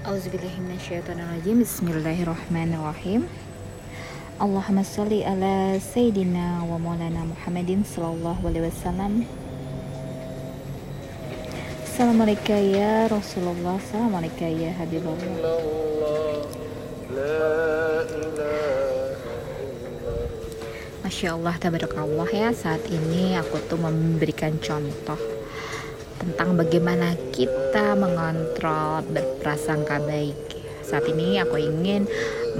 Auzubillahiminasyaitonirrajim Bismillahirrahmanirrahim. Allahumma salli ala Sayyidina wa maulana Muhammadin Sallallahu alaihi wasallam. Assalamualaikum ya Rasulullah. Assalamualaikum ya Habibullah. Masya Allah, tabarakallah ya. Saat ini aku tuh memberikan contoh tentang bagaimana kita mengontrol berprasangka baik. Saat ini aku ingin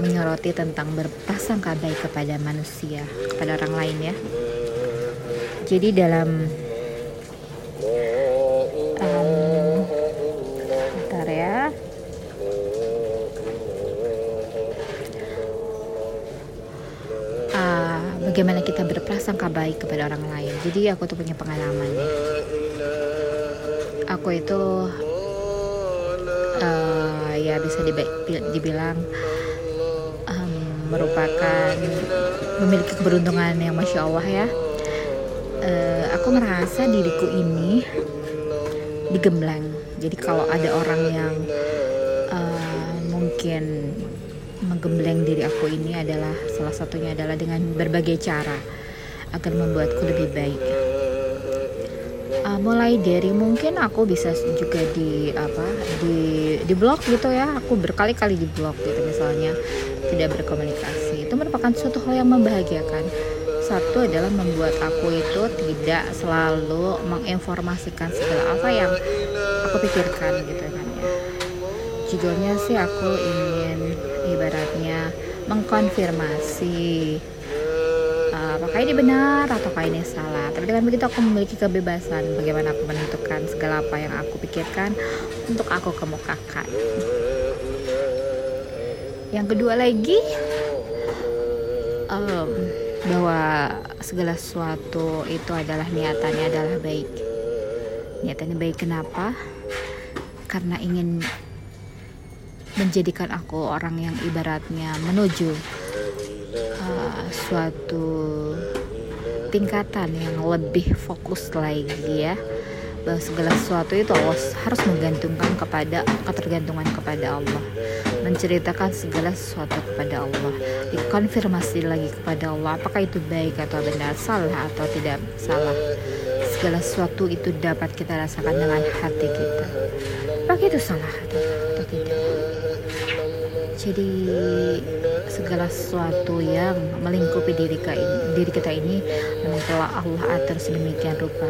menyoroti tentang berprasangka baik kepada manusia, kepada orang lain ya. Jadi dalam ya. Uh, bagaimana kita berprasangka baik kepada orang lain. Jadi aku tuh punya pengalaman aku itu uh, ya bisa dibilang um, merupakan memiliki keberuntungan yang masya Allah ya. Uh, aku merasa diriku ini digembleng. Jadi kalau ada orang yang uh, mungkin menggembleng diri aku ini adalah salah satunya adalah dengan berbagai cara agar membuatku lebih baik mulai dari mungkin aku bisa juga di apa di di blog gitu ya. Aku berkali-kali di blog gitu misalnya tidak berkomunikasi. Itu merupakan suatu hal yang membahagiakan. Satu adalah membuat aku itu tidak selalu menginformasikan segala apa yang aku pikirkan gitu kan ya. Judulnya sih aku ingin ibaratnya mengkonfirmasi apakah ini benar ataukah ini salah? Tapi dengan begitu aku memiliki kebebasan bagaimana aku menentukan segala apa yang aku pikirkan untuk aku kemukakan. Yang kedua lagi um, bahwa segala sesuatu itu adalah niatannya adalah baik. Niatannya baik kenapa? Karena ingin menjadikan aku orang yang ibaratnya menuju suatu tingkatan yang lebih fokus lagi ya. Bahwa segala sesuatu itu Allah harus menggantungkan kepada ketergantungan kepada Allah. Menceritakan segala sesuatu kepada Allah. Dikonfirmasi lagi kepada Allah apakah itu baik atau benar salah atau tidak salah. Segala sesuatu itu dapat kita rasakan dengan hati kita. Apakah itu salah atau tidak jadi segala sesuatu yang melingkupi diri, diri kita ini memang telah Allah atur sedemikian rupa.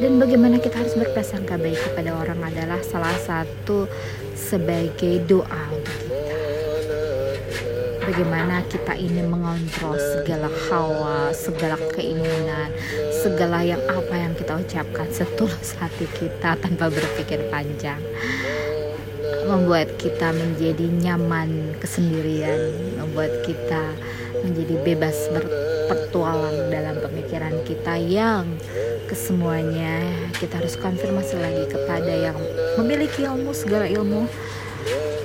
Dan bagaimana kita harus berprasangka baik kepada orang adalah salah satu sebagai doa untuk kita. Bagaimana kita ini mengontrol segala hawa segala keinginan segala yang apa yang kita ucapkan setulus hati kita tanpa berpikir panjang membuat kita menjadi nyaman kesendirian, membuat kita menjadi bebas berpetualang dalam pemikiran kita yang kesemuanya kita harus konfirmasi lagi kepada yang memiliki ilmu segala ilmu.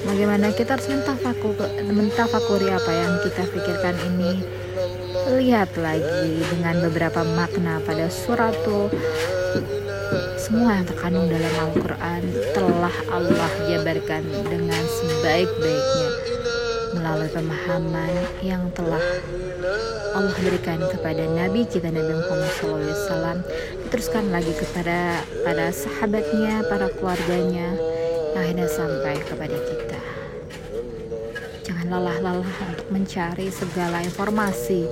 Bagaimana kita harus mentafakur, mentafakuri apa yang kita pikirkan ini. Lihat lagi dengan beberapa makna pada suratul semua yang terkandung dalam Al-Quran telah Allah jabarkan dengan sebaik-baiknya melalui pemahaman yang telah Allah berikan kepada Nabi kita Nabi Muhammad SAW. Diteruskan lagi kepada para sahabatnya, para keluarganya akhirnya sampai kepada kita. Jangan lelah-lelah untuk mencari segala informasi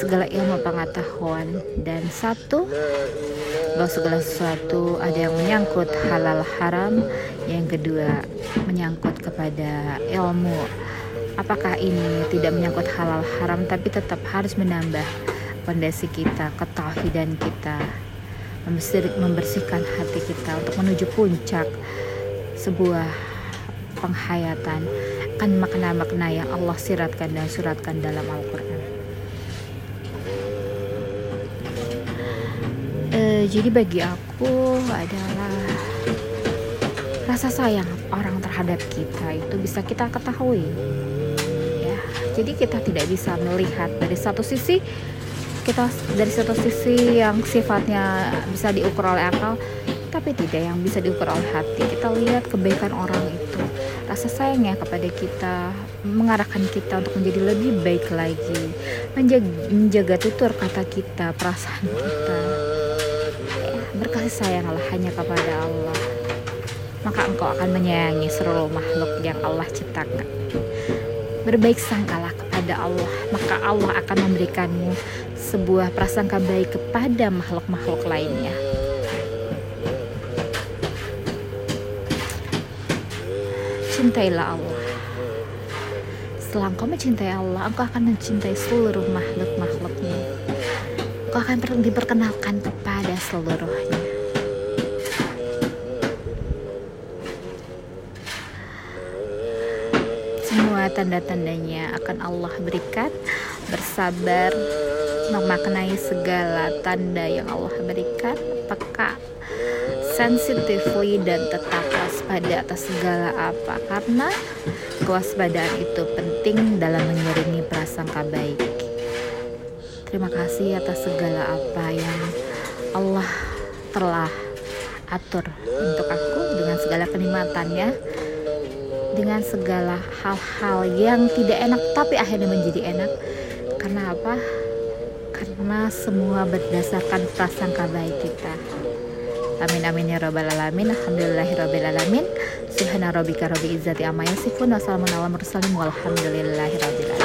segala ilmu pengetahuan. Dan satu bahwa segala sesuatu ada yang menyangkut halal haram. Yang kedua menyangkut kepada ilmu. Apakah ini tidak menyangkut halal haram tapi tetap harus menambah fondasi kita ketauhidan kita membersihkan hati kita untuk menuju puncak sebuah penghayatan. Kan makna-makna yang Allah siratkan dan suratkan dalam Al-Quran jadi bagi aku adalah rasa sayang orang terhadap kita itu bisa kita ketahui. Ya jadi kita tidak bisa melihat dari satu sisi kita dari satu sisi yang sifatnya bisa diukur oleh akal tapi tidak yang bisa diukur oleh hati. Kita lihat kebaikan orang itu rasa sayangnya kepada kita mengarahkan kita untuk menjadi lebih baik lagi menjaga, menjaga tutur kata kita perasaan kita ya, berkasih sayanglah hanya kepada Allah. Maka engkau akan menyayangi seluruh makhluk yang Allah ciptakan. Berbaik sangkalah kepada Allah maka Allah akan memberikanmu sebuah prasangka baik kepada makhluk-makhluk lainnya. Cintailah Allah. Setelah engkau mencintai Allah engkau akan mencintai seluruh makhluk-makhluknya engkau akan diperkenalkan kepada seluruhnya semua tanda-tandanya akan Allah berikan. Bersabar memaknai segala tanda yang Allah berikan. Peka sensitively dan tetap waspada atas segala apa. Karena kewaspadaan itu penting dalam mengiringi prasangka baik. Terima kasih atas segala apa yang Allah telah atur untuk aku dengan segala kenikmatannya dengan segala hal-hal yang tidak enak tapi akhirnya menjadi enak. Karena apa? karena semua berdasarkan prasangka baik kita. Amin amin ya robbal alamin. Alhamdulillahirabbil alamin. Subhana rabbika rabbil izzati amma yasifun rabbil alamin